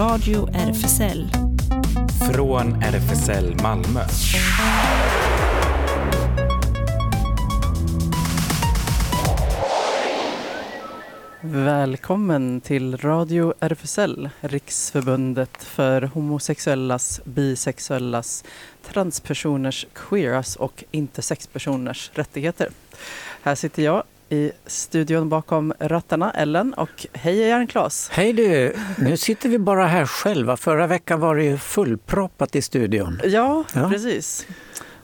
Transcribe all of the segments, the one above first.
Radio RFSL. Från RFSL Malmö. Välkommen till Radio RFSL, Riksförbundet för homosexuellas, bisexuellas, transpersoners, queeras och intersexpersoners rättigheter. Här sitter jag i studion bakom rattarna, Ellen och hej Jan Klas. Hej du! Nu sitter vi bara här själva. Förra veckan var det ju fullproppat i studion. Ja, Ja. precis.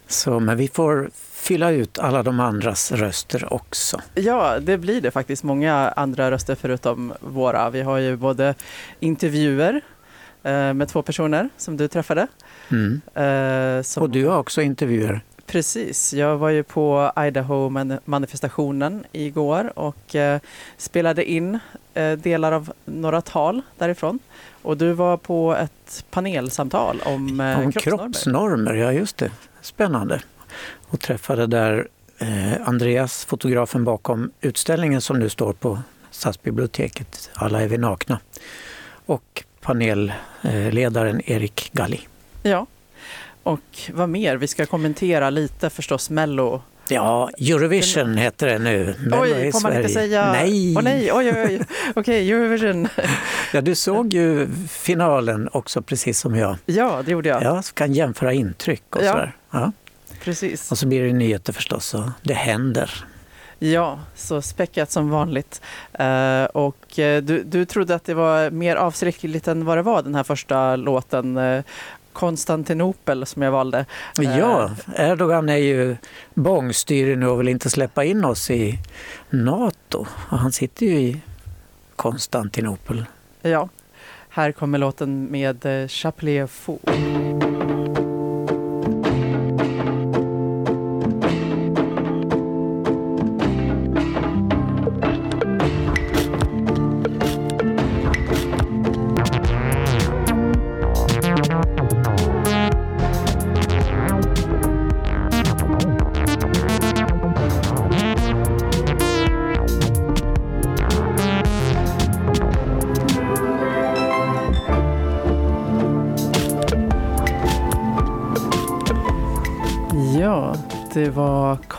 Så, men vi får fylla ut alla de andras röster också. Ja, det blir det faktiskt. Många andra röster förutom våra. Vi har ju både intervjuer eh, med två personer som du träffade. Mm. eh, som- Och du har också intervjuer. Precis, jag var ju på Idaho-manifestationen igår och eh, spelade in eh, delar av några tal därifrån. Och du var på ett panelsamtal om, eh, Om kroppsnormer. kroppsnormer, ja just det. Spännande. Och träffade där eh, Andreas, fotografen bakom utställningen som nu står på Stadsbiblioteket, Alla är vi nakna. Och panelledaren Erik Galli. Ja, och vad mer? Vi ska kommentera lite förstås Mello. Ja, Eurovision heter det nu. Mello oj, får man inte säga? Nej! Åh nej, oj, oj, oj. Okej, Eurovision. Ja, du såg ju finalen också precis som jag. Ja, det gjorde jag. Ja, så kan jämföra intryck och Ja. sådär. Ja. Precis. Och så blir det nyheter förstås, och det händer. Ja, så späckat som vanligt. Eh, och eh, du, du trodde att det var mer avskräckligt än vad det var, den här första låten. eh, Konstantinopel som jag valde. Eh, Ja, Erdogan är ju bångstyrig nu och vill inte släppa in oss i Nato. Och han sitter ju i Konstantinopel. Ja, här kommer låten med eh, Chapelet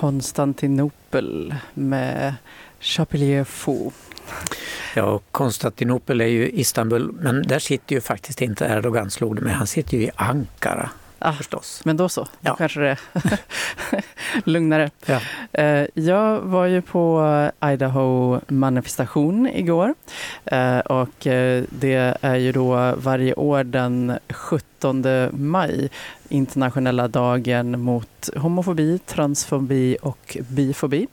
Konstantinopel med Chapelet Fou. Ja, Konstantinopel är ju Istanbul, men där sitter ju faktiskt inte Erdogan slog det med. Han sitter ju i Ankara Ah, förstås. men då så, då Ja. kanske det är lugnare. Ja. Eh, Jag var ju på Idaho-manifestation igår Eh, och eh, det är ju då varje år den 17 maj internationella dagen mot homofobi, transfobi och bifobi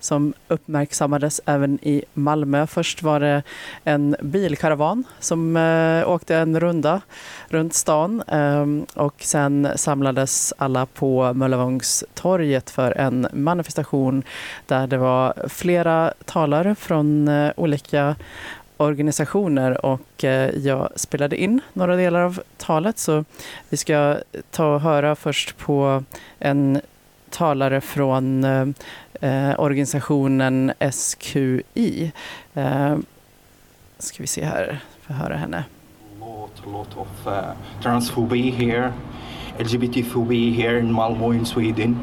som uppmärksammades även i Malmö. Först var det en bilkaravan som eh, åkte en runda runt stan eh, och sen samlades alla på Möllevångstorget för en manifestation där det var flera talare från eh, olika organisationer och eh, jag spelade in några delar av talet så vi ska ta och höra först på en talare från eh, eh organisationen SQI. Eh, ska vi se här, få höra henne. lot, lot of uh, transphobia here, LGBT here in Malmö in Sweden.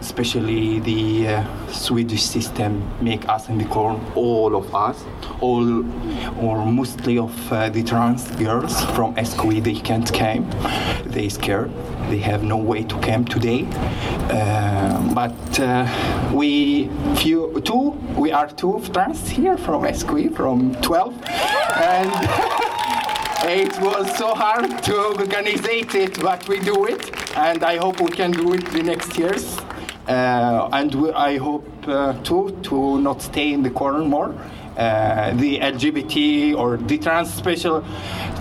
Especially the uh, Swedish system make us in the corn, all of us, all or mostly of uh, the trans girls from SQE, they can't come. They scared. They have no way to come today. Uh, but uh, we few two, we are two trans here from SQE from 12, and. It was so hard to organize it, but we do it, and I hope we can do it the next years. Uh, and we, I hope uh, too to not stay in the corner more. Uh, the LGBT or the trans special,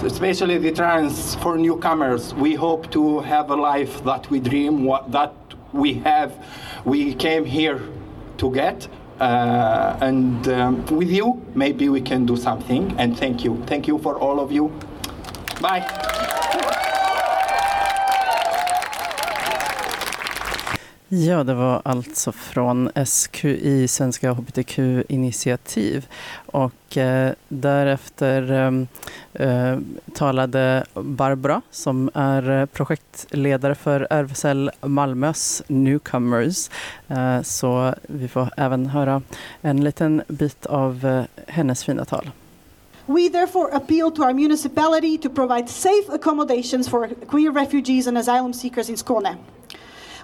especially the trans for newcomers, we hope to have a life that we dream, what, that we have, we came here to get. Uh, and um, with you, maybe we can do something. And thank you. Thank you for all of you. Bye. Ja, det var alltså från SQI, Svenska hbtq-initiativ. Och eh, därefter ehm, eh, talade Barbara som är eh, projektledare för RFSL Malmös Newcomers. Eh, så vi får även höra en liten bit av eh, hennes fina tal. We therefore appeal to our municipality to provide safe accommodations for queer refugees and asylum seekers in Skåne.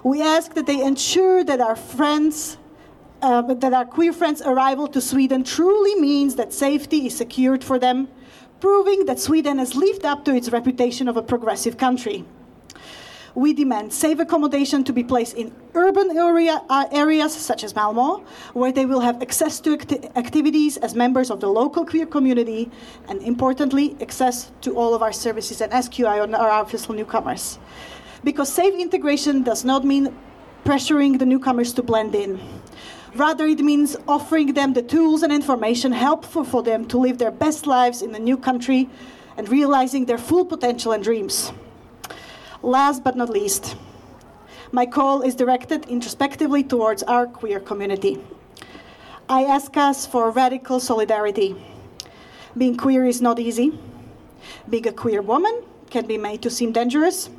We ask that they ensure that our friends, uh, that our queer friends' arrival to Sweden truly means that safety is secured for them, proving that Sweden has lived up to its reputation of a progressive country. We demand safe accommodation to be placed in urban area, uh, areas such as Malmo, where they will have access to acti activities as members of the local queer community, and importantly, access to all of our services and SQI on our official newcomers because safe integration does not mean pressuring the newcomers to blend in. Rather, it means offering them the tools and information helpful for them to live their best lives in the new country and realizing their full potential and dreams. Last but not least, my call is directed introspectively towards our queer community. I ask us for radical solidarity. Being queer is not easy. Being a queer woman can be made to seem dangerous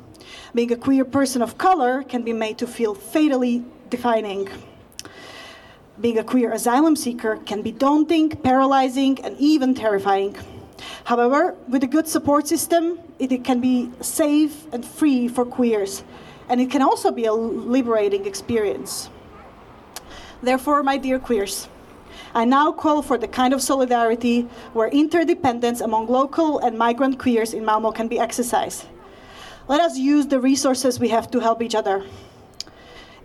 being a queer person of color can be made to feel fatally defining. Being a queer asylum seeker can be daunting, paralyzing, and even terrifying. However, with a good support system, it can be safe and free for queers, and it can also be a liberating experience. Therefore, my dear queers, I now call for the kind of solidarity where interdependence among local and migrant queers in Malmo can be exercised. Let us use the resources we have to help each other.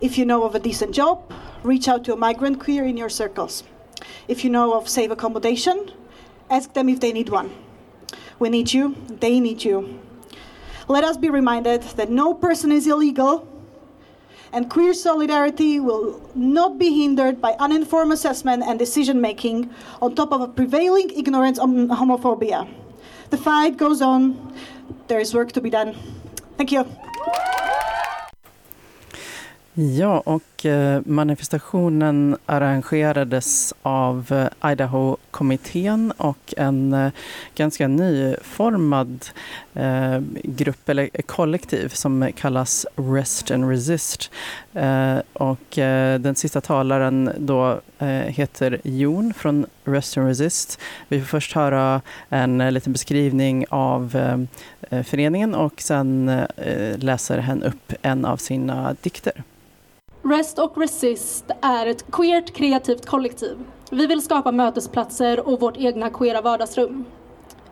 If you know of a decent job, reach out to a migrant queer in your circles. If you know of safe accommodation, ask them if they need one. We need you, they need you. Let us be reminded that no person is illegal and queer solidarity will not be hindered by uninformed assessment and decision making on top of a prevailing ignorance on homophobia. The fight goes on, there is work to be done. Thank you. Ja, och manifestationen arrangerades av eh, Idaho-kommittén och en eh, ganska nyformad eh, grupp eller kollektiv som kallas Rest and Resist. Och den sista talaren då heter Jon från Rest and Resist. Vi får först höra en liten beskrivning av föreningen och sen läser hen upp en av sina dikter. Rest och Resist är ett queert kreativt kollektiv. Vi vill skapa mötesplatser och vårt egna queera vardagsrum.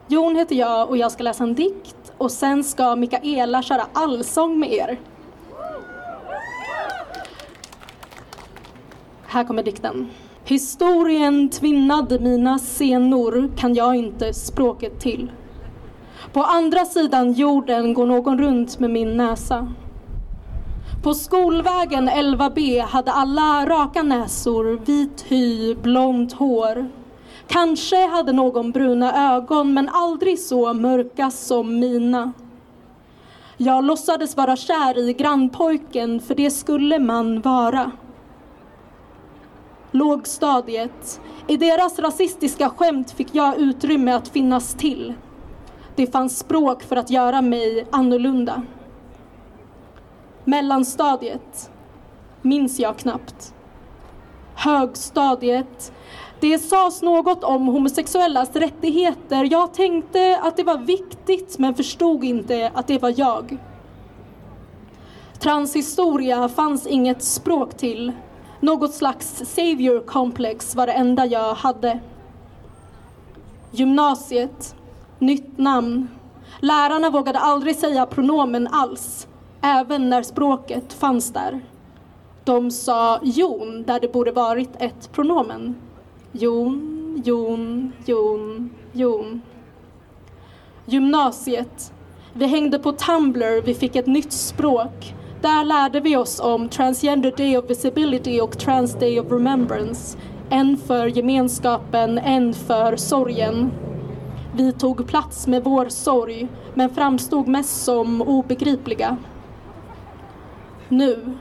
Jon heter jag och jag ska läsa en dikt och sen ska Mikaela köra allsång med er. Här kommer dikten. Historien tvinnade mina senor kan jag inte språket till. På andra sidan jorden går någon runt med min näsa. På skolvägen 11B hade alla raka näsor, vit hy, blont hår. Kanske hade någon bruna ögon, men aldrig så mörka som mina. Jag låtsades vara kär i grannpojken, för det skulle man vara. Lågstadiet. I deras rasistiska skämt fick jag utrymme att finnas till. Det fanns språk för att göra mig annorlunda. Mellanstadiet minns jag knappt. Högstadiet. Det sades något om homosexuellas rättigheter. Jag tänkte att det var viktigt men förstod inte att det var jag. Transhistoria fanns inget språk till. Något slags savior complex var det enda jag hade. Gymnasiet. Nytt namn. Lärarna vågade aldrig säga pronomen alls även när språket fanns där. De sa jon där det borde varit ett pronomen. Jon, jon, jon, jon. Gymnasiet. Vi hängde på Tumblr, vi fick ett nytt språk. Där lärde vi oss om Transgender Day of Visibility och Trans Day of Remembrance. En för gemenskapen, en för sorgen. Vi tog plats med vår sorg, men framstod mest som obegripliga nu.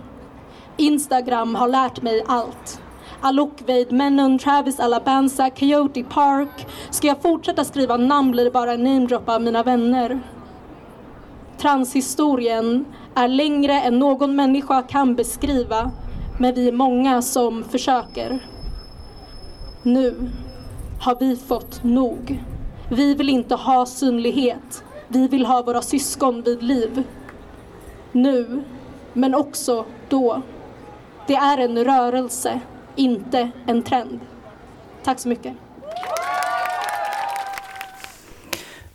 Instagram har lärt mig allt. Alokveid, Menon, Travis Alabanza, Coyote Park. Ska jag fortsätta skriva namn blir det bara en namedroppa av mina vänner. Transhistorien är längre än någon människa kan beskriva, men vi är många som försöker. Nu har vi fått nog. Vi vill inte ha synlighet. Vi vill ha våra syskon vid liv. Nu, men också då. Det är en rörelse, inte en trend. Tack så mycket.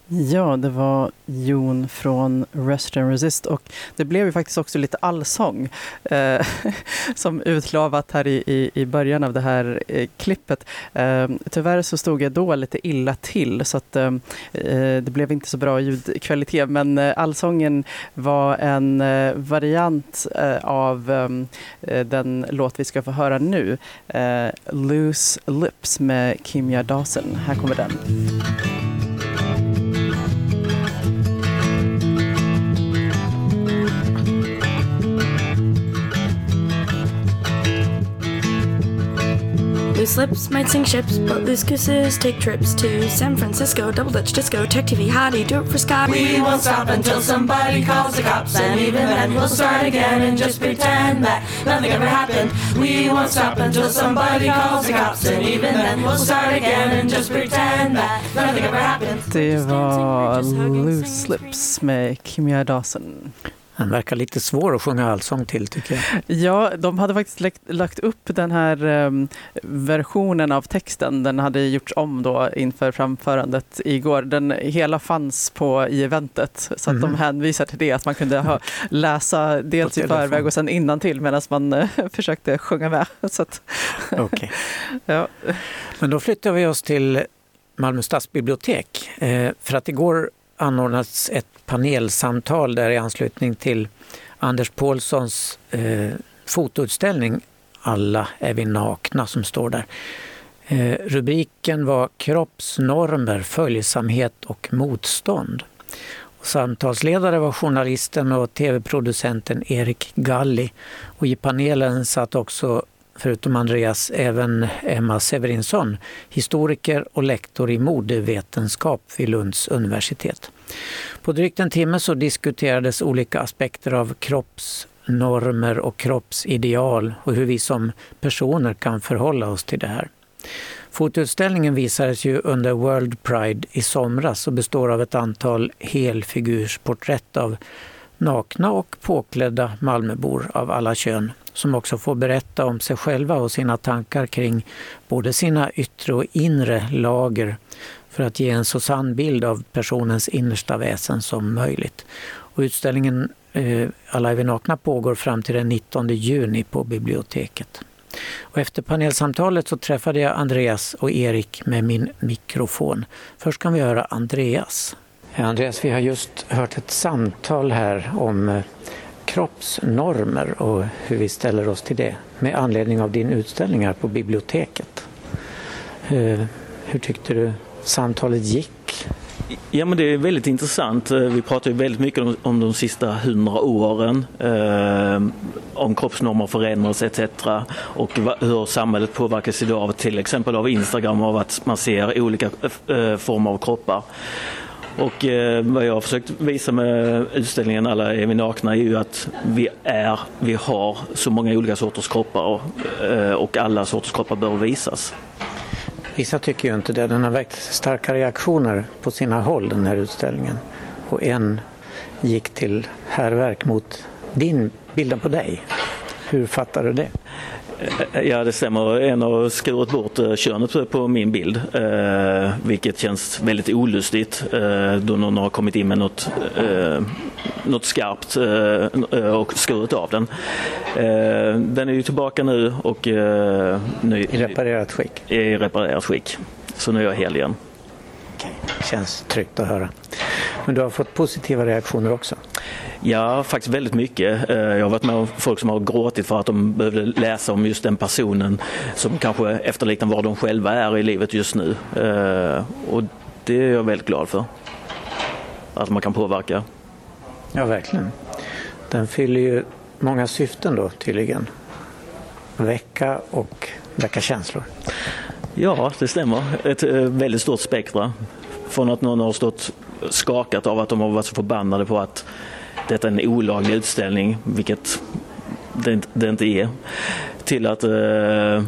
Ja, det var Jon från Rest and Resist och det blev ju faktiskt också lite allsång eh, som utlovat här i, i, i början av det här eh, klippet. Eh, tyvärr så stod jag då lite illa till så att ehm, eh, det blev inte så bra ljudkvalitet men eh, allsången var en eh, variant eh, av ehm, eh, den låt vi ska få höra nu, eh, Loose Lips med Kimya Dawson. Här kommer den. Loose lips might sink ships, but loose gooses take trips to San Francisco, double Dutch disco, tech TV, hottie, do it for Scott. We won't stop until somebody calls the cops, and even then we'll start again and just pretend that nothing ever happened. We won't stop until somebody calls the cops, and even then we'll start again and just pretend that nothing ever happened. Det var Loose Lips med Kimia Dawson. Han verkar lite svår att sjunga allsång till tycker jag. Ja, de hade faktiskt lagt, lagt upp den här um, versionen av texten. Den hade gjorts om då inför framförandet igår. Den hela fanns på i eventet så att mm. de hänvisar till det. Att man kunde ha, läsa dels i förväg och sen innan till medan man uh, försökte sjunga med. Så att, okay. ja. Men då flyttar vi oss till Malmö stadsbibliotek. Eh, för att igår anordnats ett panelsamtal där i anslutning till Anders Paulssons eh, fotoutställning Alla är vi nakna som står där. Eh, rubriken var Kroppsnormer, följsamhet och motstånd. Och samtalsledare var journalisten och tv-producenten Erik Galli och i panelen satt också förutom Andreas även Emma Severinsson, historiker och lektor i modevetenskap vid Lunds universitet. På drygt en timme så diskuterades olika aspekter av kroppsnormer och kroppsideal och hur vi som personer kan förhålla oss till det här. Fotoutställningen visades ju under World Pride i somras och består av ett antal helfigursporträtt av nakna och påklädda Malmöbor av alla kön som också får berätta om sig själva och sina tankar kring både sina yttre och inre lager för att ge en så sann bild av personens innersta väsen som möjligt. Och utställningen eh, Alla är vi nakna pågår fram till den 19 juni på biblioteket. Och efter panelsamtalet så träffade jag Andreas och Erik med min mikrofon. Först kan vi höra Andreas. Andreas, vi har just hört ett samtal här om eh, kroppsnormer och hur vi ställer oss till det med anledning av din utställning här på biblioteket. Eh, hur tyckte du samtalet gick? Ja men det är väldigt intressant. Eh, vi pratar ju väldigt mycket om, om de sista hundra åren. Eh, om kroppsnormer förändras etc. Och hur samhället påverkas idag av till exempel av Instagram av att man ser olika eh, former av kroppar. Och eh, vad jag har försökt visa med utställningen Alla är vi nakna är ju att vi är, vi har så många olika sorters kroppar och, eh, och alla sorters kroppar bör visas. Vissa tycker ju inte det. Den har väckt starka reaktioner på sina håll den här utställningen. Och en gick till härverk mot din bilden på dig. Hur fattar du det? Eh, ja det stämmer. En har skurit bort eh, könet på min bild. Eh, vilket känns väldigt olustigt då någon har kommit in med något, något skarpt och skurit av den. Den är ju tillbaka nu och nu, i reparerat skick? I reparerat skick. Så nu är jag hel igen. Känns tryggt att höra. Men du har fått positiva reaktioner också? Ja, faktiskt väldigt mycket. Eh, jag har varit med om folk som har gråtit för att de behövde läsa om just den personen som kanske efterliknar var de själva är i livet just nu. Eh, och det är jag väldigt glad för. Att man kan påverka. Ja, verkligen. Den fyller ju många syften då tydligen. väcka och väcka känslor. Ja, det stämmer. Ett eh, väldigt stort spektra. Från att någon har stått skakat av att de har varit så förbannade på att detta är en olaglig utställning, vilket det inte, det inte är, till att eh,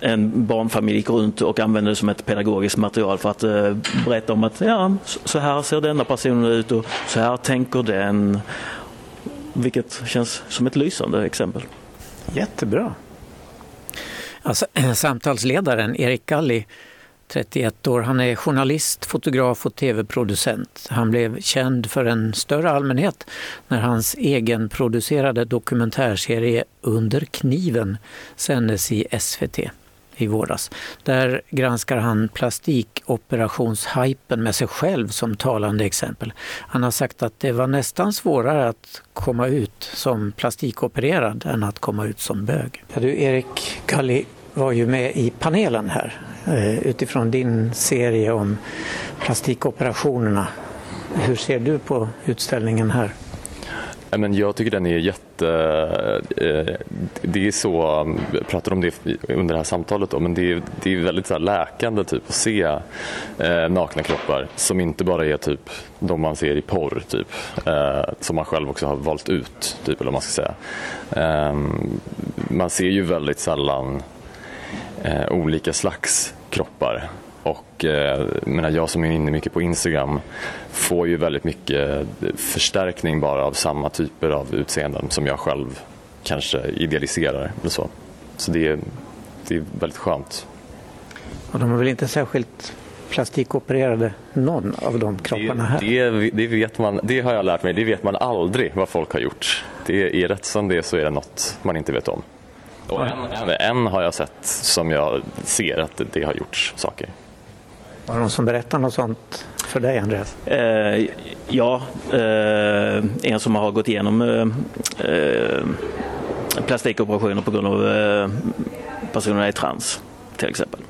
en barnfamilj gick runt och använde det som ett pedagogiskt material för att eh, berätta om att ja, så här ser denna personen ut och så här tänker den. Vilket känns som ett lysande exempel. Jättebra. Alltså, samtalsledaren Erik Galli, 31 år, han är journalist, fotograf och tv-producent. Han blev känd för en större allmänhet när hans egenproducerade dokumentärserie Under kniven sändes i SVT i våras. Där granskar han plastikoperationshypen med sig själv som talande exempel. Han har sagt att det var nästan svårare att komma ut som plastikopererad än att komma ut som bög. Ja, du Erik Kalli, var ju med i panelen här eh, utifrån din serie om plastikoperationerna. Hur ser du på utställningen här? Men jag tycker den är jätte... Eh, det är så, jag pratade om det under det här samtalet, då, men det är, det är väldigt så läkande typ att se eh, nakna kroppar som inte bara är typ de man ser i porr, typ, som man själv också har valt ut, typ, eller man ska säga. Ehm, man ser ju väldigt sällan eh, olika slags kroppar och eh, menar, jag som är inne mycket på Instagram får ju väldigt mycket förstärkning bara av samma typer av utseenden som jag själv kanske idealiserar. Eller så så det, är, det är väldigt skönt. Och de är väl inte särskilt plastikopererade, någon av de kropparna här? Det, det, det, vet man, det har jag lärt mig, det vet man aldrig vad folk har gjort. Det är rätt som det så är det något man inte vet om. Och en, en, en har jag sett som jag ser att det har gjorts saker. Var det någon som berättade något sånt för dig, Andreas? Eh, ja, eh, en som har gått igenom eh, eh plastikoperationer på grund av eh, personerna är trans, till exempel.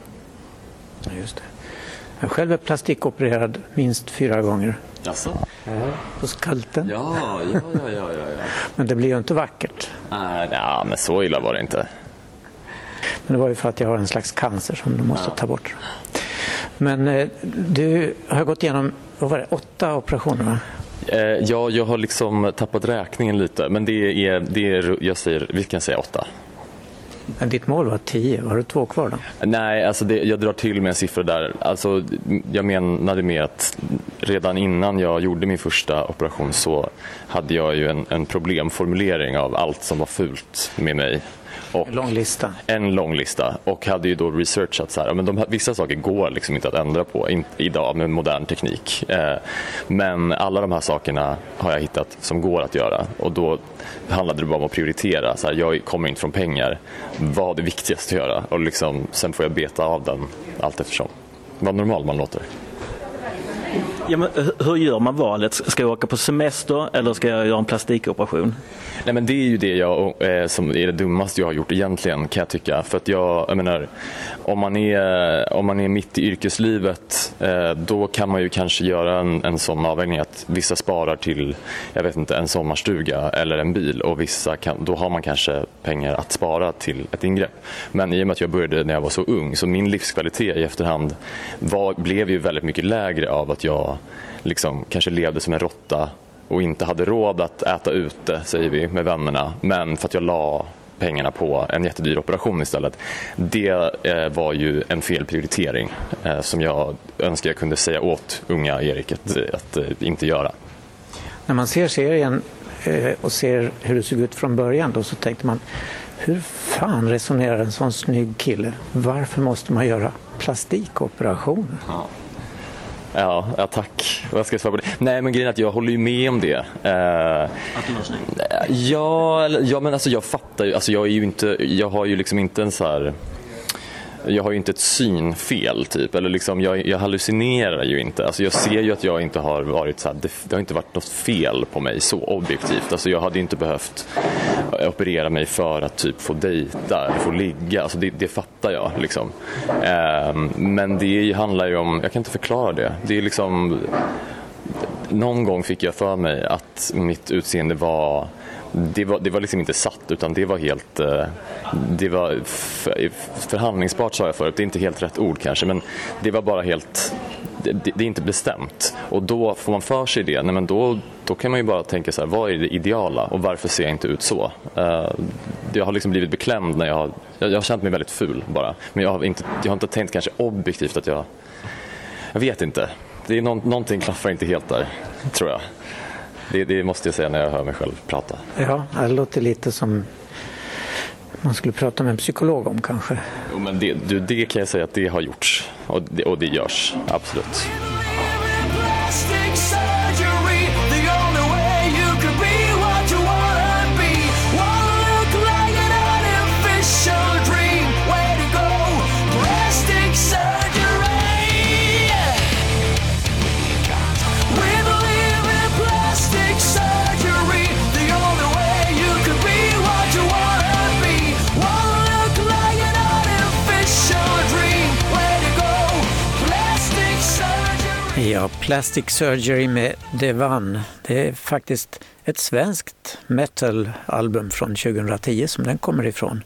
Just det. Jag själv är plastikopererad minst fyra gånger. Jaså? Ja, på skalten. Ja, ja, ja, ja, ja. Men det blir ju inte vackert. Nej, ja, men så illa var det inte. Men det var ju för att jag har en slags cancer som du måste ja. ta bort. Men eh, du har gått igenom vad var det, åtta operationer va? Eh, ja, jag har liksom tappat räkningen lite, men det är, det är jag säger, vi kan säga åtta. Men ditt mål var 10, har du två kvar då? Nej, alltså det, jag drar till med en siffra där. Alltså, jag menade med att redan innan jag gjorde min första operation så hade jag ju en, en problemformulering av allt som var fult med mig och en lång lista. En lång lista och hade ju då researchat så här, men de, vissa saker går liksom inte att ändra på in, idag med modern teknik. Eh, men alla de här sakerna har jag hittat som går att göra och då handlade det bara om att prioritera. Så här, jag kommer inte från pengar, vad är det viktigaste att göra? Och liksom, sen får jag beta av den allt eftersom. Vad normal man låter. Ja, men eh, hur gör man valet? Ska jag åka på semester eller ska jag göra en plastikoperation? Nej, men det är ju det jag, eh, som är det dummaste jag har gjort egentligen kan jag tycka. För att jag, jag menar, om, man är, om man är mitt i yrkeslivet eh, då kan man ju kanske göra en, en sån avvägning att vissa sparar till jag vet inte, en sommarstuga eller en bil och vissa kan, då har man kanske pengar att spara till ett ingrepp. Men i och med att jag började när jag var så ung så min livskvalitet i efterhand var, blev ju väldigt mycket lägre av att jag liksom kanske levde som en råtta och inte hade råd att äta ute, säger vi, med vännerna. Men för att jag la pengarna på en jättedyr operation istället. Det eh, var ju en felprioritering eh, som jag önskar jag kunde säga åt unga Erik att, att eh, inte göra. När man ser serien eh, och ser hur det såg ut från början då så tänkte man hur fan resonerar en sån snygg kille? Varför måste man göra plastikoperationer? Ja. Ja, ja, tack. Vad ska jag svara på det? Nej, men grejen är att jag håller ju med om det. Uh, att du var snygg? Ja, ja, men alltså jag fattar ju. Alltså jag, är ju inte, jag har ju liksom inte en så här jag har ju inte ett synfel typ, eller liksom, jag, jag hallucinerar ju inte. Alltså jag ser ju att jag inte har varit så här, det, det, har inte varit något fel på mig så objektivt. Alltså jag hade inte behövt operera mig för att typ få dejta eller få ligga. Alltså det, det fattar jag liksom. Um, men det handlar ju om, jag kan inte förklara det. Det är liksom någon gång fick jag för mig att mitt utseende var det var, det var liksom inte satt utan det var helt eh, det var förhandlingsbart sa jag förut, det är inte helt rätt ord kanske men det var bara helt det, det, är inte bestämt. Och då får man för sig det, nej men då, då kan man ju bara tänka så här, vad är det ideala? Och varför ser jag inte ut så? Uh, jag har liksom blivit beklämd när jag har, jag, jag har känt mig väldigt ful bara. Men jag har inte, jag har inte tänkt kanske objektivt att jag, jag vet inte, det är någon, någonting klaffar inte helt där tror jag. Det, det, måste jag säga när jag hör mig själv prata. Ja, det låter lite som man skulle prata med en psykolog om kanske. Jo, men det, det kan jag säga att det har gjorts och det, och det görs, absolut. Ja, Plastic Surgery med Devan. Det är faktiskt ett svenskt metalalbum från 2010 som den kommer ifrån.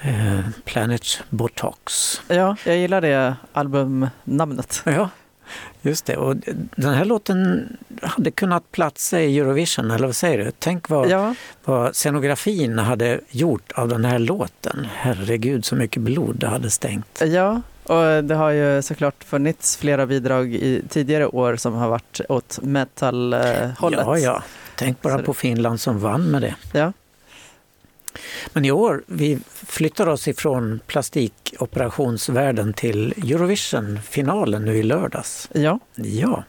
Eh, Planet Botox. Ja, jag gillar det albumnamnet. Ja, just det. Och den här låten hade kunnat platsa i Eurovision, eller vad säger du? Tänk vad, ja. vad scenografin hade gjort av den här låten. Herregud, så mycket blod det hade stängt. Ja, och det har ju såklart funnits flera bidrag i tidigare år som har varit åt metal-hållet. Ja, ja. Tänk bara på Finland som vann med det. Ja. Men i år, vi flyttar oss ifrån plastikoperationsvärlden till Eurovision-finalen nu i lördags. Ja. Ja.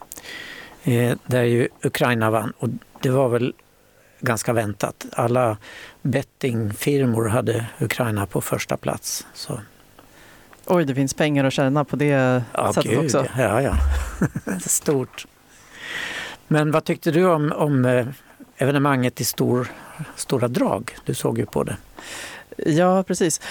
Eh, där ju Ukraina vann och det var väl ganska väntat. Alla bettingfirmor hade Ukraina på första plats. Så Oj, det finns pengar att tjäna på det ja, sättet gud, också. Ja, ja. Stort. Men vad tyckte du om, om eh, evenemanget i stor, stora drag? Du såg ju på det. Ja, precis.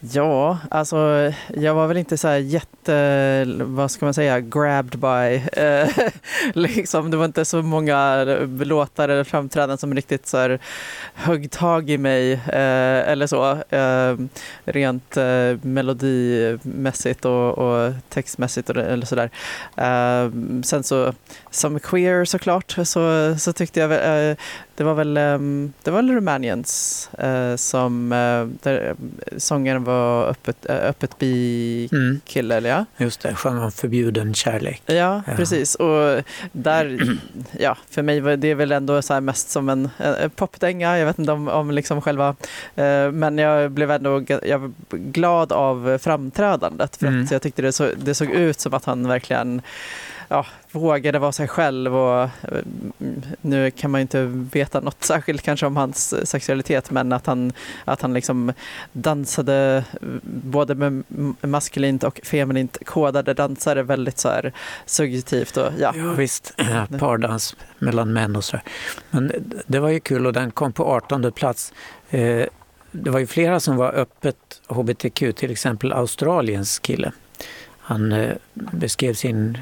Ja, alltså jag var väl inte så här jätte, vad ska man säga, grabbed by. Eh, liksom, det var inte så många låtar eller framträdanden som riktigt så här, högg tag i mig eh, eller så. Eh, rent eh, melodimässigt och, och textmässigt och, eller sådär. Eh, sen så som queer såklart så, så tyckte jag eh, det var väl, ehm, det var väl Rumäniens eh, som eh, där sångaren var öppet, eh, öppet bi-kille, mm. ja? Just det, sjöng om förbjuden kärlek. Ja, ja, precis. Och där, ja, för mig var det väl ändå så mest som en, en popdänga. Jag vet inte om, om liksom själva, men jag blev ändå jag glad av framträdandet för mm. att jag tyckte det, så, det såg ut som att han verkligen ja, vågade vara sig själv och mm, nu kan man ju inte veta något särskilt kanske om hans sexualitet men att han, att han liksom dansade både med maskulint och feminint kodade dansare väldigt så här suggestivt. Och, ja. ja visst, pardans mellan män och så. Men det var ju kul och den kom på 18 plats. Eh, det var ju flera som var öppet hbtq, till exempel Australiens kille. Han eh, beskrev sin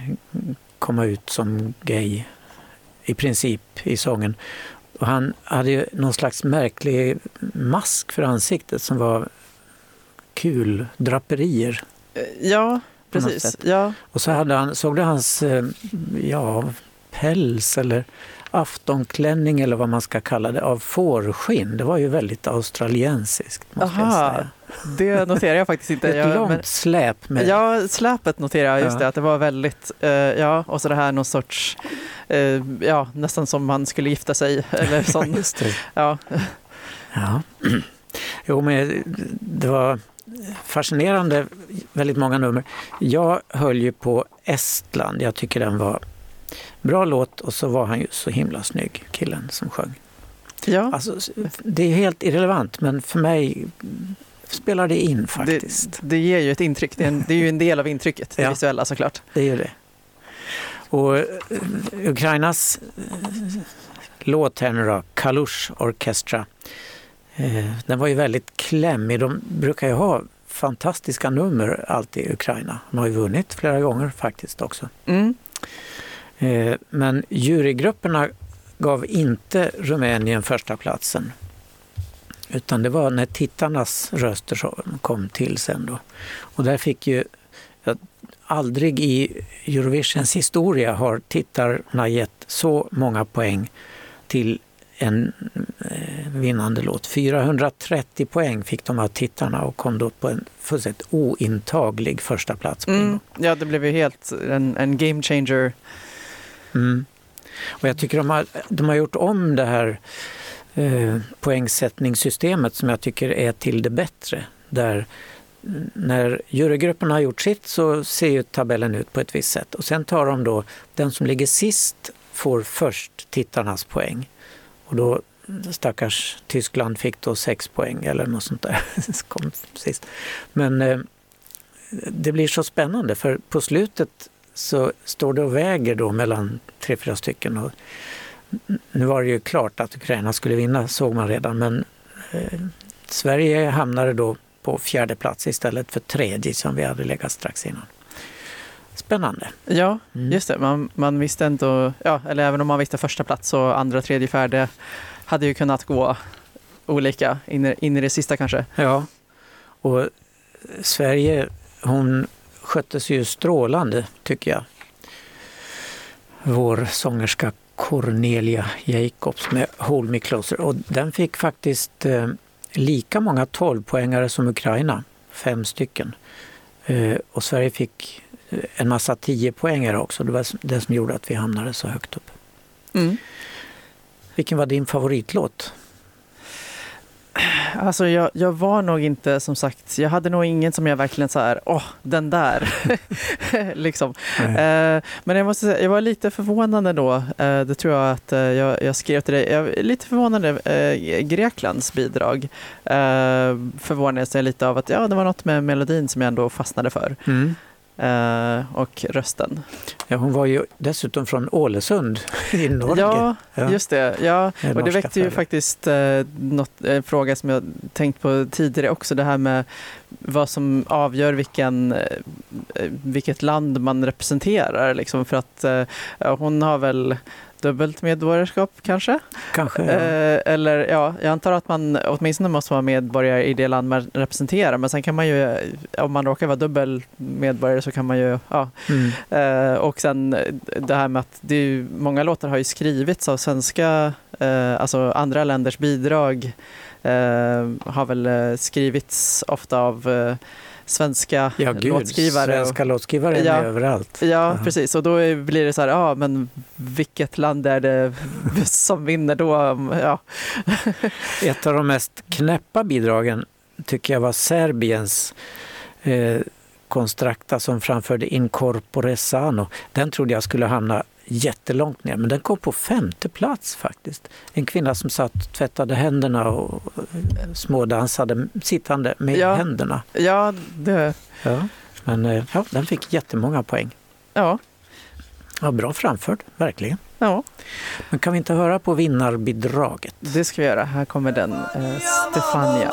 komma ut som gay i princip i sången. Och han hade ju någon slags märklig mask för ansiktet som var kul draperier. Ja, precis. Ja. Och så hade han, såg du hans eh, ja, päls eller aftonklänning eller vad man ska kalla det, av fårskinn. Det var ju väldigt australiensiskt. Måste Aha, jag säga. Det noterar jag faktiskt inte. Ett jag, långt men, släp. Med... Ja, släpet noterar jag, just ja. det, att det var väldigt, uh, ja, och så det här någon sorts, uh, ja, nästan som man skulle gifta sig. Eller sån. just det. Ja. ja. Jo, men det var fascinerande, väldigt många nummer. Jag höll ju på Estland, jag tycker den var Bra låt och så var han ju så himla snygg, killen som sjöng. Ja. Alltså, det är helt irrelevant men för mig spelar det in faktiskt. Det, det ger ju ett intryck, det är, en, det är ju en del av intrycket, det ja. visuella såklart. Det är det. Och uh, Ukrainas uh, låt här nu då, Kalush Orchestra, uh, den var ju väldigt klämmig. De brukar ju ha fantastiska nummer alltid i Ukraina. De har ju vunnit flera gånger faktiskt också. Mm. Eh, men jurygrupperna gav inte Rumänien första platsen. Utan det var när tittarnas röster kom till sen då. Och där fick ju, aldrig i Eurovisions historia har tittarna gett så många poäng till en eh, vinnande låt. 430 poäng fick de av tittarna och kom då på en fullständigt ointaglig första plats. Mm. Ja, det blev ju helt en, en game changer. Mm. Och jag tycker de har, de har gjort om det här eh, poängsättningssystemet som jag tycker är till det bättre. Där när jurygruppen har gjort sitt så ser ju tabellen ut på ett visst sätt och sen tar de då den som ligger sist får först tittarnas poäng. Och då stackars Tyskland fick då sex poäng eller något sånt där. kom sist. Men eh, det blir så spännande för på slutet så står det och väger då mellan tre, fyra stycken. Och nu var det ju klart att Ukraina skulle vinna, såg man redan, men eh, Sverige hamnade då på fjärde plats istället för tredje som vi hade legat strax innan. Spännande. Ja, mm. just det. Man, man visste ändå, ja, eller även om man visste första plats så andra, tredje, fjärde hade ju kunnat gå olika in, in i det sista kanske. Ja, och Sverige, hon skötte ju strålande tycker jag. Vår sångerska Cornelia Jacobs med Hold Me Closer och den fick faktiskt eh, lika många 12-poängare som Ukraina, fem stycken. Eh, och Sverige fick eh, en massa 10-poängare också. Det var det som gjorde att vi hamnade så högt upp. Mm. Vilken var din favoritlåt? Alltså jag, jag, var nog inte som sagt, jag hade nog ingen som jag verkligen så här, åh, den där. liksom. Eh, men jag måste säga, jag var lite förvånad ändå. Eh, det tror jag att eh, jag, jag, skrev till dig. Jag är lite förvånad över eh, Greklands bidrag. Eh, förvånades jag lite av att ja, det var något med melodin som jag ändå fastnade för. Mm. Uh, och rösten. Ja, hon var ju dessutom från Ålesund i Norge. Ja, ja. just det. Ja. och det väckte ju faktiskt uh, något, en fråga som jag tänkt på tidigare också, det här med vad som avgör vilken, vilket land man representerar. Liksom, för att hon har väl dubbelt medborgarskap kanske? Kanske. Ja. Eh, eller ja, jag antar att man åtminstone måste vara medborgare i det land man representerar. Men sen kan man ju, om man råkar vara dubbel medborgare så kan man ju, ja. Mm. Eh, och sen det här med att det är, många låtar har ju skrivits av svenska, eh, alltså andra länders bidrag eh, har väl eh, skrivits ofta av eh, svenska ja, gud, låtskrivare. Svenska låtskrivare är ja, överallt. Ja, uh -huh. precis. Och då blir det så här, ja men vilket land är det som vinner då? Ja. Ett av de mest knäppa bidragen tycker jag var Serbiens eh, Constracta som framförde Incorpore Sano. Den trodde jag skulle hamna jättelångt ner, men den kom på femte plats faktiskt. En kvinna som satt och tvättade händerna och smådansade sittande med ja. händerna. Ja, det... Ja, men eh, ja, den fick jättemånga poäng. Ja. ja. Bra framfört, verkligen. Ja. Men kan vi inte höra på vinnarbidraget? Det ska vi göra. Här kommer den, eh, Stefania.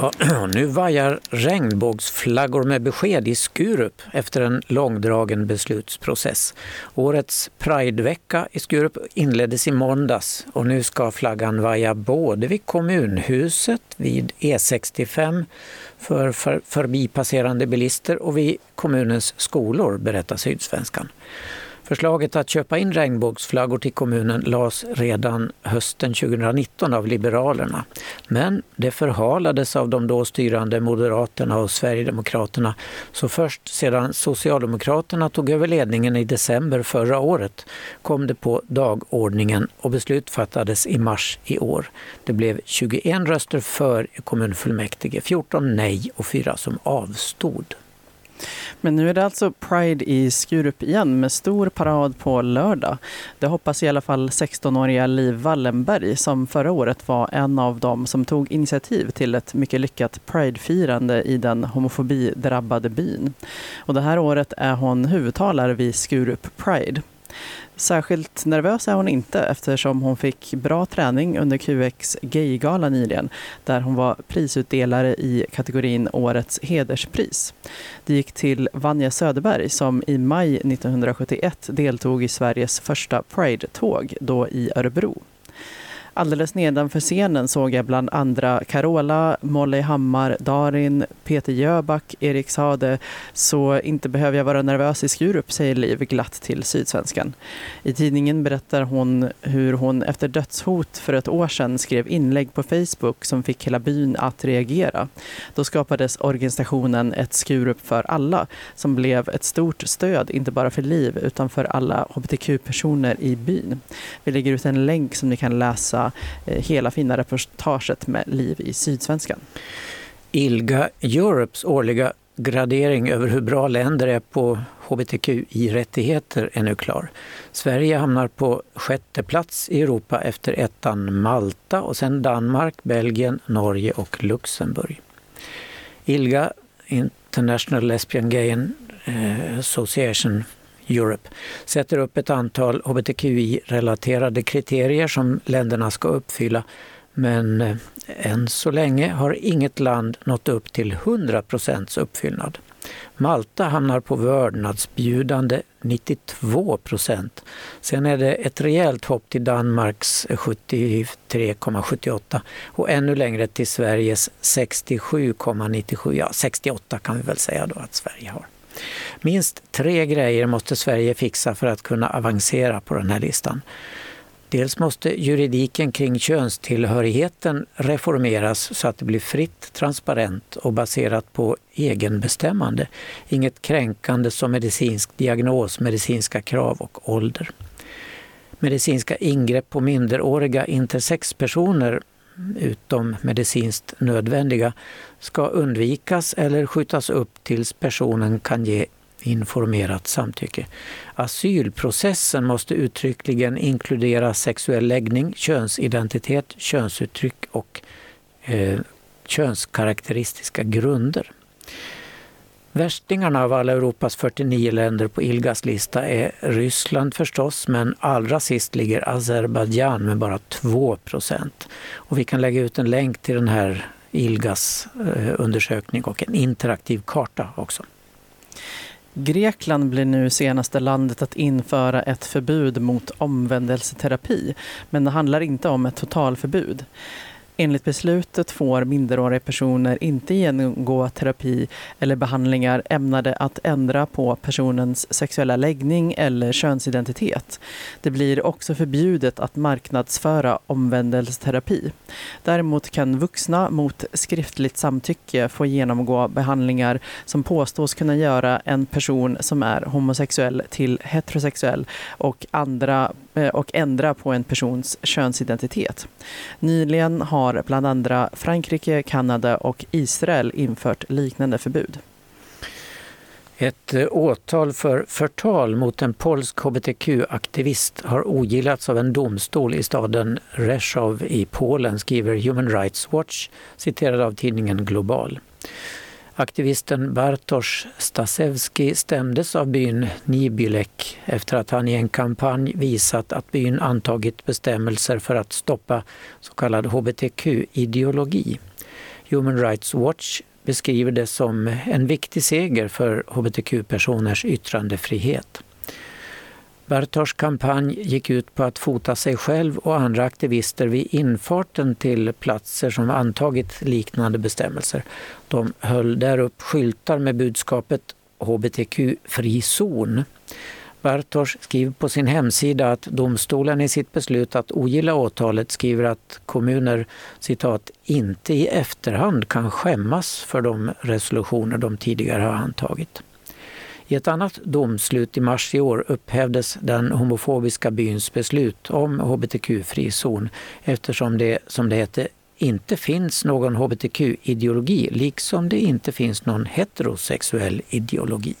Ja, nu vajar regnbågsflaggor med besked i Skurup efter en långdragen beslutsprocess. Årets Pridevecka i Skurup inleddes i måndags och nu ska flaggan vaja både vid kommunhuset, vid E65 för, för förbipasserande bilister och vid kommunens skolor, berättar Sydsvenskan. Förslaget att köpa in regnbågsflaggor till kommunen lades redan hösten 2019 av Liberalerna. Men det förhalades av de då styrande Moderaterna och Sverigedemokraterna. Så först sedan Socialdemokraterna tog över ledningen i december förra året kom det på dagordningen och beslut fattades i mars i år. Det blev 21 röster för i kommunfullmäktige, 14 nej och 4 som avstod. Men nu är det alltså Pride i Skurup igen med stor parad på lördag. Det hoppas i alla fall 16-åriga Liv Wallenberg som förra året var en av dem som tog initiativ till ett mycket lyckat Pride-firande i den homofobidrabbade byn. Och det här året är hon huvudtalare vid Skurup Pride. Särskilt nervös är hon inte eftersom hon fick bra träning under QX Gaygala nyligen där hon var prisutdelare i kategorin Årets hederspris. Det gick till Vanja Söderberg som i maj 1971 deltog i Sveriges första Pride-tåg, då i Örebro. Alldeles nedanför scenen såg jag bland andra Carola, Molly Hammar, Darin, Peter Jöback, Erik Sade. Så inte behöver jag vara nervös i Skurup, säger Liv glatt till Sydsvenskan. I tidningen berättar hon hur hon efter dödshot för ett år sedan skrev inlägg på Facebook som fick hela byn att reagera. Då skapades organisationen Ett Skurup för alla som blev ett stort stöd, inte bara för Liv utan för alla hbtq-personer i byn. Vi lägger ut en länk som ni kan läsa Eh, hela fina reportaget med Liv i Sydsvenskan. ILGA Europes årliga gradering över hur bra länder är på hbtqi-rättigheter är nu klar. Sverige hamnar på sjätte plats i Europa efter ettan Malta och sen Danmark, Belgien, Norge och Luxemburg. ILGA, International Lesbian Gay eh, Association Europe sätter upp ett antal hbtqi-relaterade kriterier som länderna ska uppfylla. Men eh, än så länge har inget land nått upp till 100 procents uppfyllnad. Malta hamnar på vördnadsbjudande 92 procent. Sen är det ett rejält hopp till Danmarks 73,78 och ännu längre till Sveriges 67,97. Ja, 68 kan vi väl säga då att Sverige har. Minst tre grejer måste Sverige fixa för att kunna avancera på den här listan. Dels måste juridiken kring könstillhörigheten reformeras så att det blir fritt, transparent och baserat på egenbestämmande. Inget kränkande som medicinsk diagnos, medicinska krav och ålder. Medicinska ingrepp på minderåriga intersexpersoner utom medicinskt nödvändiga ska undvikas eller skjutas upp tills personen kan ge informerat samtycke. Asylprocessen måste uttryckligen inkludera sexuell läggning, könsidentitet, könsuttryck och eh, könskaraktäristiska grunder. Värstingarna av alla Europas 49 länder på ILGAs lista är Ryssland förstås, men allra sist ligger Azerbajdzjan med bara 2 Och vi kan lägga ut en länk till den här ILGAs eh, undersökning och en interaktiv karta också. Grekland blir nu senaste landet att införa ett förbud mot omvändelseterapi, men det handlar inte om ett totalförbud. Enligt beslutet får minderåriga personer inte genomgå terapi eller behandlingar ämnade att ändra på personens sexuella läggning eller könsidentitet. Det blir också förbjudet att marknadsföra omvändelseterapi. Däremot kan vuxna mot skriftligt samtycke få genomgå behandlingar som påstås kunna göra en person som är homosexuell till heterosexuell och, andra, Eh, och ändra på en persons könsidentitet. Nyligen har bland andra Frankrike, Kanada och Israel infört liknande förbud. Ett eh, åtal för förtal mot en polsk hbtq-aktivist har ogillats av en domstol i staden Rzeszow i Polen, skriver Human Rights Watch, citerad av tidningen Global. Aktivisten Bartosz Stasewski stämdes av byn Nibylek efter att han i en kampanj visat att byn antagit bestämmelser för att stoppa så kallad hbtq-ideologi. Human Rights Watch beskriver det som en viktig seger för hbtq-personers yttrandefrihet. Bartosz kampanj gick ut på att fota sig själv och andra aktivister vid infarten till platser som antagit liknande bestämmelser. De höll där upp skyltar med budskapet hbtq-fri zon. Bartosz skriver på sin hemsida att domstolen i sitt beslut att ogilla åtalet skriver att kommuner citat, inte i efterhand kan skämmas för de resolutioner de tidigare har antagit. I ett annat domslut i mars i år upphävdes den homofobiska byns beslut om hbtq-fri zon eftersom det, som det hette, inte finns någon hbtq-ideologi liksom det inte finns någon heterosexuell ideologi.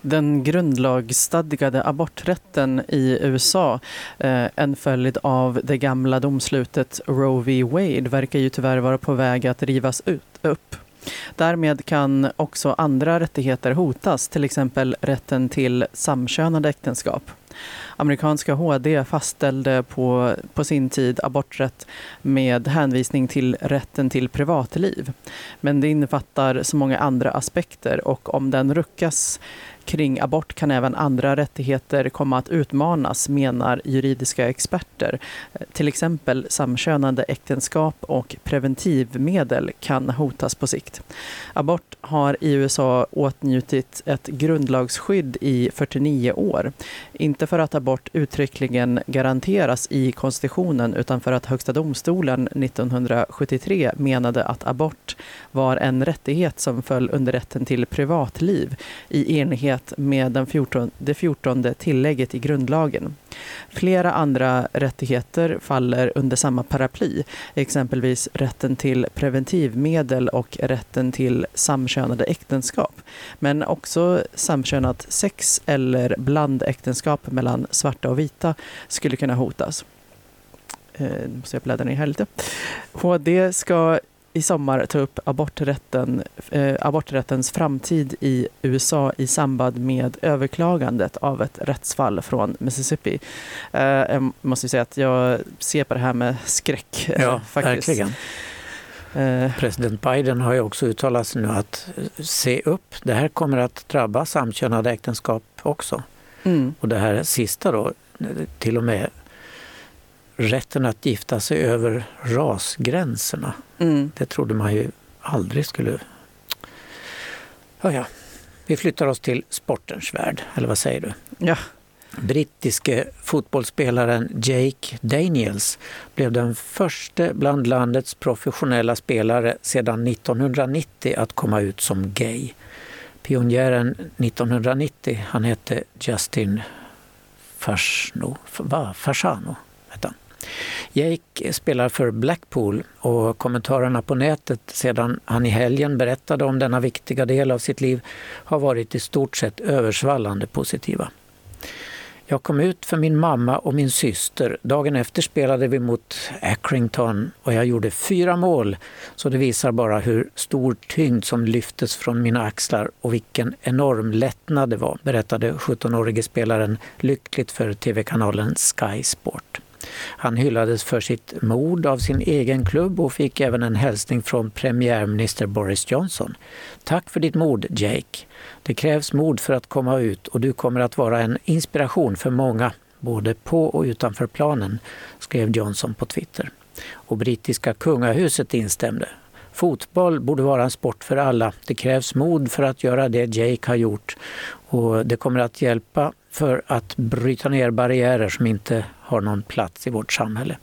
Den grundlagsstadgade aborträtten i USA, eh, en följd av det gamla domslutet Roe v. Wade, verkar ju tyvärr vara på väg att rivas ut, upp. Därmed kan också andra rättigheter hotas, till exempel rätten till samkönade äktenskap. Amerikanska HD fastställde på, på sin tid aborträtt med hänvisning till rätten till privatliv. Men det innefattar så många andra aspekter och om den ruckas kring abort kan även andra rättigheter komma att utmanas, menar juridiska experter. Till exempel samkönade äktenskap och preventivmedel kan hotas på sikt. Abort har i USA åtnjutit ett grundlagsskydd i 49 år. Inte för att abort uttryckligen garanteras i konstitutionen utan för att Högsta domstolen 1973 menade att abort var en rättighet som föll under rätten till privatliv i enlighet med den 14, det 14 tillägget i grundlagen. Flera andra rättigheter faller under samma paraply, exempelvis rätten till preventivmedel och rätten till samkönade äktenskap. Men också samkönat sex eller blandäktenskap mellan svarta och vita skulle kunna hotas. Eh, nu måste jag bläddra ner här lite. HD ska i sommar ta upp aborträtten, eh, aborträttens framtid i USA i samband med överklagandet av ett rättsfall från Mississippi. Eh, jag måste säga att jag ser på det här med skräck. Eh, ja, faktiskt. verkligen. Eh. President Biden har ju också uttalat sig nu att eh, se upp, det här kommer att drabba samkönade äktenskap också. Mm. Och det här sista då, till och med rätten att gifta sig över rasgränserna. Mm. Det trodde man ju aldrig skulle... Ja, ja. Vi flyttar oss till sportens värld, eller vad säger du? Ja. Brittiske fotbollsspelaren Jake Daniels blev den första bland landets professionella spelare sedan 1990 att komma ut som gay. Pionjären 1990, han hette Justin Fasano. Jake spelar för Blackpool och kommentarerna på nätet sedan han i helgen berättade om denna viktiga del av sitt liv har varit i stort sett översvallande positiva. Jag kom ut för min mamma och min syster. Dagen efter spelade vi mot Accrington och jag gjorde fyra mål. Så det visar bara hur stor tyngd som lyftes från mina axlar och vilken enorm lättnad det var, berättade 17-årige spelaren lyckligt för tv-kanalen Sky Sport. Han hyllades för sitt mod av sin egen klubb och fick även en hälsning från premiärminister Boris Johnson. Tack för ditt mod, Jake. Det krävs mod för att komma ut och du kommer att vara en inspiration för många, både på och utanför planen, skrev Johnson på Twitter. Och brittiska kungahuset instämde. Fotboll borde vara en sport för alla. Det krävs mod för att göra det Jake har gjort och det kommer att hjälpa för att bryta ner barriärer som inte har någon plats i vårt samhälle.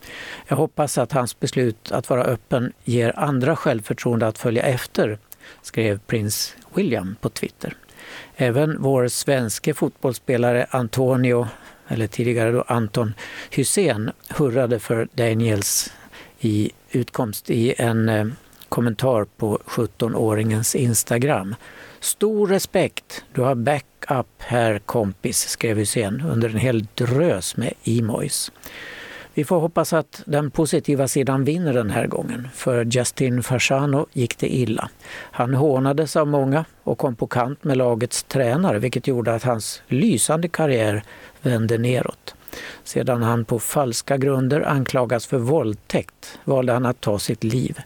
Jag hoppas att hans beslut att vara öppen ger andra självförtroende att följa efter, skrev prins William på Twitter. Även vår svenske fotbollsspelare Antonio, eller tidigare då Anton Hussein, hurrade för Daniels i utkomst i en eh, kommentar på 17-åringens Instagram. Stor respekt, du har backup här kompis, skrev Hussein under en hel drös med emojis. Vi får hoppas att den positiva sidan vinner den här gången. För Justin Fasano gick det illa. Han hånades av många och kom på kant med lagets tränare vilket gjorde att hans lysande karriär vände neråt. Sedan han på falska grunder anklagas för våldtäkt valde han att ta sitt liv.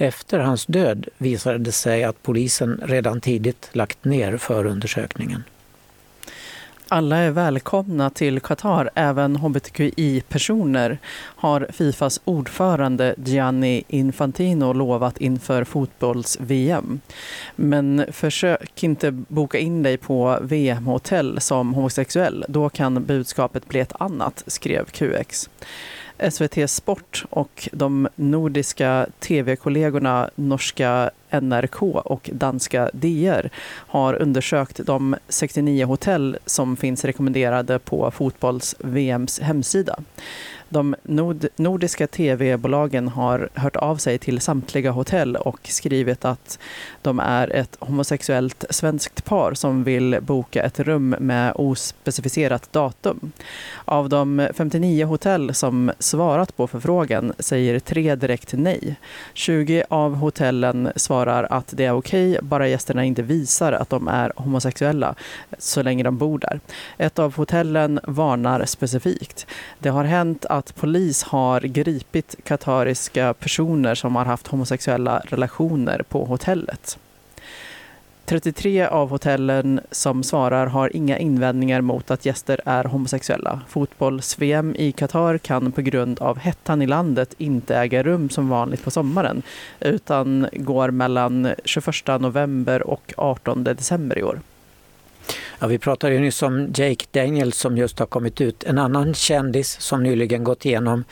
Efter hans död visade det sig att polisen redan tidigt lagt ner förundersökningen. Alla är välkomna till Qatar, även hbtqi-personer, har Fifas ordförande Gianni Infantino lovat inför fotbolls-VM. Men försök inte boka in dig på VM-hotell som homosexuell. Då kan budskapet bli ett annat, skrev QX. SVT Sport och de nordiska tv-kollegorna norska NRK och danska DR har undersökt de 69 hotell som finns rekommenderade på fotbolls-VMs hemsida. De nord nordiska tv-bolagen har hört av sig till samtliga hotell och skrivit att de är ett homosexuellt svenskt par som vill boka ett rum med ospecificerat datum. Av de 59 hotell som svarat på förfrågan säger tre direkt nej. 20 av hotellen svarar att det är okej, bara gästerna inte visar att de är homosexuella så länge de bor där. Ett av hotellen varnar specifikt. Det har hänt att att polis har gripit katariska personer som har haft homosexuella relationer på hotellet. 33 av hotellen som svarar har inga invändningar mot att gäster är homosexuella. Fotbolls-VM i Qatar kan på grund av hettan i landet inte äga rum som vanligt på sommaren utan går mellan 21 november och 18 december i år. Ja, vi pratade ju nyss om Jake Daniels som just har kommit ut. En annan kändis som nyligen gått igenom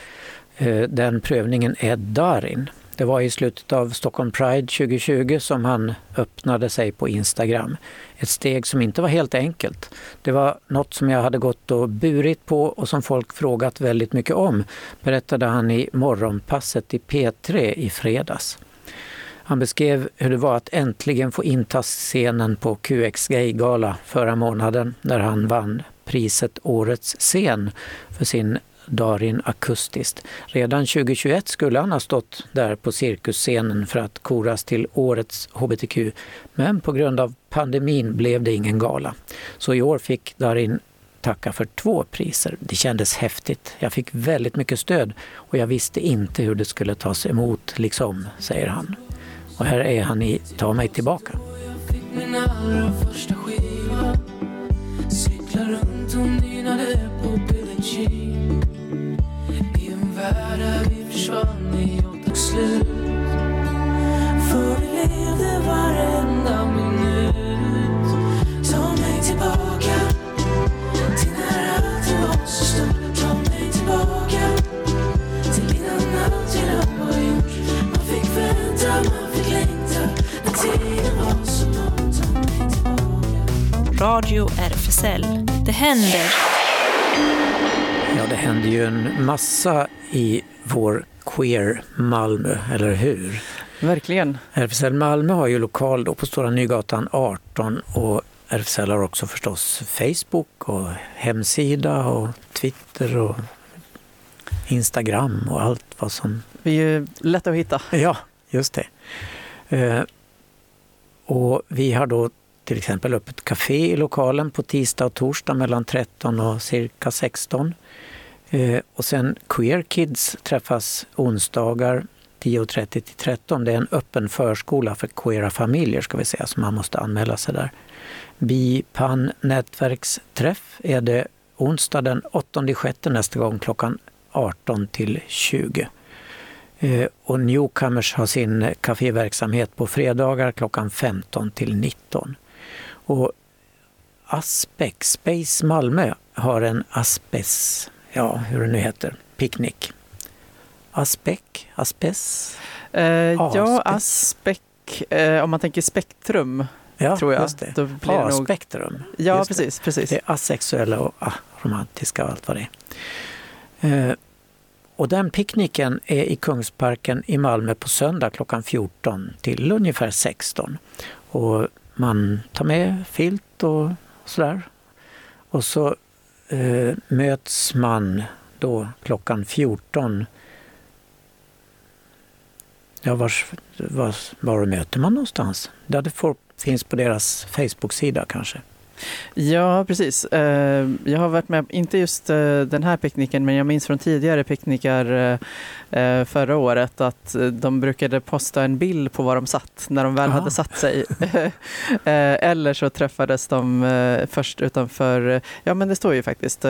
eh, den prövningen är Darin. Det var i slutet av Stockholm Pride 2020 som han öppnade sig på Instagram. Ett steg som inte var helt enkelt. Det var något som jag hade gått och burit på och som folk frågat väldigt mycket om, berättade han i Morgonpasset i P3 i fredags. Han beskrev hur det var att äntligen få inta scenen på QX Gay-gala förra månaden när han vann priset Årets scen för sin Darin akustiskt. Redan 2021 skulle han ha stått där på cirkusscenen för att koras till Årets hbtq, men på grund av pandemin blev det ingen gala. Så i år fick Darin tacka för två priser. Det kändes häftigt. Jag fick väldigt mycket stöd och jag visste inte hur det skulle tas emot, liksom, säger han. Och här är han i Ta mig tillbaka. Runt och nynnade på Billie Jean I en värld där vi försvann tog slut För vi levde varenda minut Ta mig tillbaka till när allting var så stort Radio RFSL. Det händer. Ja, det händer ju en massa i vår queer Malmö, eller hur? Verkligen. RFSL Malmö har ju lokal då på Stora Nygatan 18 och RFSL har också förstås Facebook och hemsida och Twitter och Instagram och allt vad som... Vi är ju lätta att hitta. Ja, just det. Eh, och vi har då till exempel öppet café i lokalen på tisdag och torsdag mellan 13 och cirka 16. Eh, och sen Queer Kids träffas onsdagar 10.30 till 13. Det är en öppen förskola för queera familjer ska vi säga, så man måste anmäla sig där. Bipan nätverksträff är det onsdag den 8 sjätte nästa gång klockan 18 till 20. Eh, och Newcomers har sin kaféverksamhet på fredagar klockan 15 till 19. Och Aspec Space Malmö har en Aspes, ja hur det nu heter, picknick. Aspec, Aspes? Eh, ja, Aspec. Aspec, eh, om man tänker spektrum, Ja, tror jag. just det. Då blir det nog- A-spektrum. Ja, Just det. precis, precis. Det är asexuella och aromantiska och allt vad det är. Eh, och den picknicken är i Kungsparken i Malmö på söndag klockan 14 till ungefär 16. Och man tar med filt och sådär. Och så eh, möts man då klockan 14. Ja, var, var, var möter man någonstans? Ja, det får, finns på deras Facebook-sida kanske. Ja, precis. Eh, jag har varit med, inte just eh, den här picknicken, men jag minns från tidigare picknickar eh, förra året att de brukade posta en bild på var de satt när de väl Aha. hade satt sig. Eller så träffades de först utanför, ja men det står ju faktiskt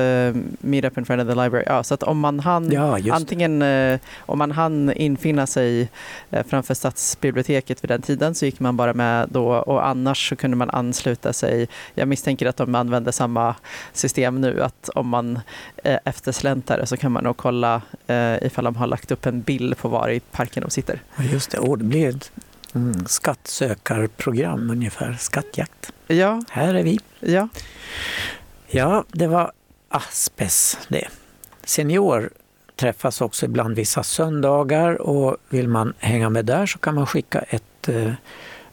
Meet up in front of the library. Ja, så att om man hann, ja, antingen om man hann infinna sig framför stadsbiblioteket vid den tiden så gick man bara med då och annars så kunde man ansluta sig. Jag misstänker att de använder samma system nu, att om man är eftersläntrare så kan man nog kolla eh, ifall de har lagt upp en bild på var i parken de sitter. Just det, och det blir ett mm, skattsökarprogram ungefär, skattjakt. Ja. Här är vi. Ja. Ja, det var Aspes det. Senior träffas också ibland vissa söndagar och vill man hänga med där så kan man skicka ett eh,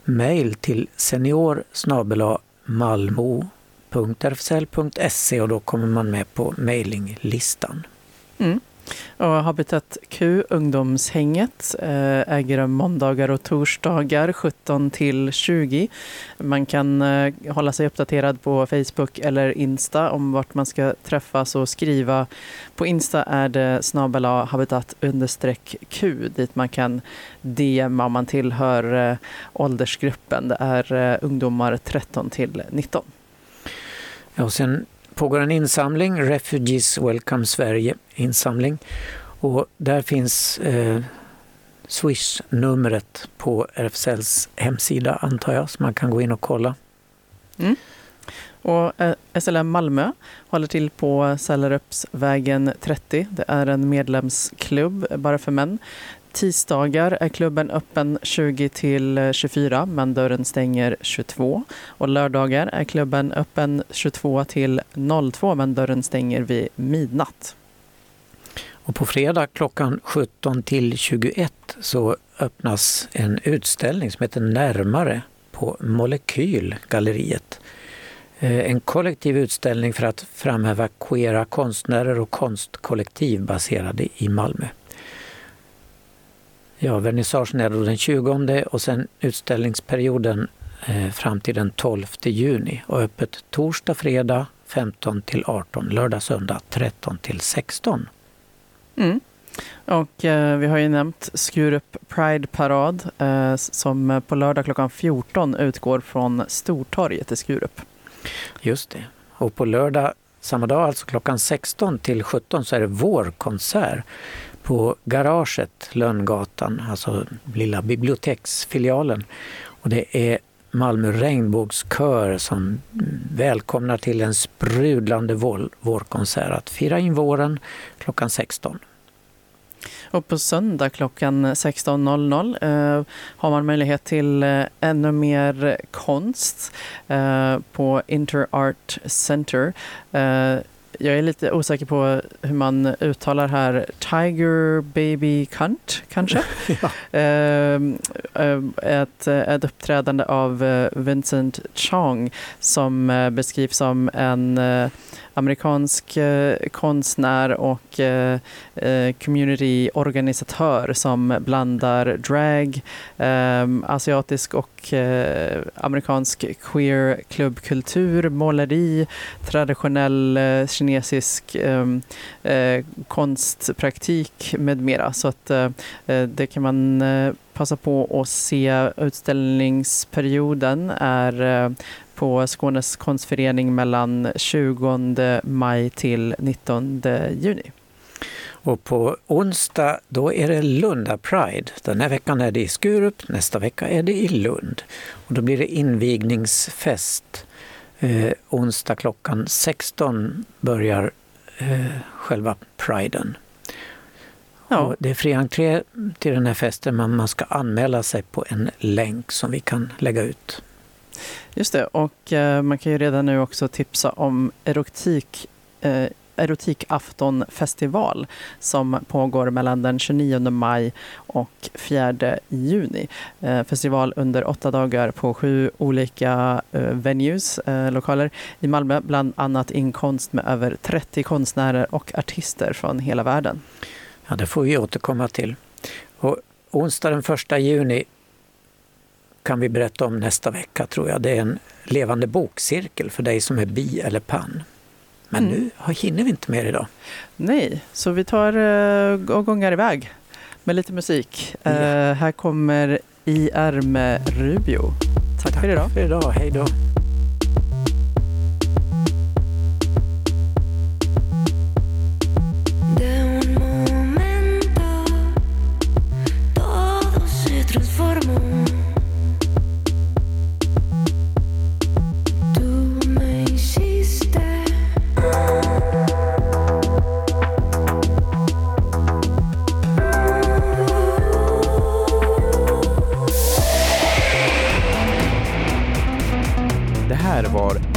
mejl till senior malmo.rfsl.se och då kommer man med på mejlinglistan. Mm. Och Habitat Q, ungdomshänget, eh, äger rum måndagar och torsdagar 17 till 20. Man kan eh, hålla sig uppdaterad på Facebook eller Insta om vart man ska träffas och skriva. På Insta är det snabel habitat Q dit man kan DMa om man tillhör eh, åldersgruppen. Det är ungdomar 13 till 19. Ja, och sen pågår en insamling, Refugees Welcome Sverige insamling. Och där finns eh, Swish-numret på RFSLs hemsida antar jag, så man kan gå in och kolla. Mm. Och eh, SLM Malmö håller till på Sällerupsvägen 30. Det är en medlemsklubb bara för män. Tisdagar är klubben öppen 20 till 24 men dörren stänger 22. Och lördagar är klubben öppen 22 till 02 men dörren stänger vid midnatt. Och på fredag klockan 17 till 21 så öppnas en utställning som heter Närmare på Molekylgalleriet. Eh, en kollektiv utställning för att framhäva queera konstnärer och konstkollektiv baserade i Malmö. Ja, vernissagen är då den 20 och sen utställningsperioden eh, fram till den 12 juni och öppet torsdag, fredag 15 till 18, lördag, söndag 13 till 16. Mm. Och eh, vi har ju nämnt Skurup Pride-parad eh, som på lördag klockan 14 utgår från Stortorget i Skurup. Just det. Och på lördag samma dag, alltså klockan 16 till 17, så är det vår konsert på garaget Lönngatan, alltså lilla biblioteksfilialen. Och det är Malmö regnbågskör som välkomnar till en sprudlande vårkonsert att fira in våren klockan 16. Och på söndag klockan 16.00 eh, har man möjlighet till eh, ännu mer konst eh, på Interart Center. Eh, jag är lite osäker på hur man uttalar här. Tiger Baby Cunt, kanske? ja. Ehm, eh, ett, ett uppträdande av eh, Vincent Chong som eh, beskrivs som en amerikansk eh, konstnär och eh, eh, communityorganisatör som blandar drag, ehm, asiatisk och eh, amerikansk queer klubbkultur, måleri, traditionell eh, kinesisk ehm, eh, konstpraktik med mera. Så att eh, det kan man eh, passa på att se. Utställningsperioden är på Skånes konstförening mellan 20 maj till 19 juni. Och på onsdag då är det Lunda Pride. Den här veckan är det i Skurup, nästa vecka är det i Lund. Och då blir det invigningsfest. Eh, onsdag klockan 16 börjar eh, själva priden. Ja. det är fri entré till den här festen men man ska anmäla sig på en länk som vi kan lägga ut. Just det, och eh, man kan ju redan nu också tipsa om erotik eh, erotikaftonfestival som pågår mellan den 29 maj och 4 juni. Eh, festival under åtta dagar på sju olika eh, venues, eh, lokaler i Malmö, bland annat inkomst med över 30 konstnärer och artister från hela världen. Ja, det får vi återkomma till. Och onsdag den 1 juni kan vi berätta om nästa vecka tror jag. Det är en levande bokcirkel för dig som är bi eller pan. Men Mm. nu hinner vi inte mer idag. Nej, så vi tar uh, och gångar iväg med lite musik. Eh, här kommer IR med Rubio. Tack, för idag. för idag. Hej då.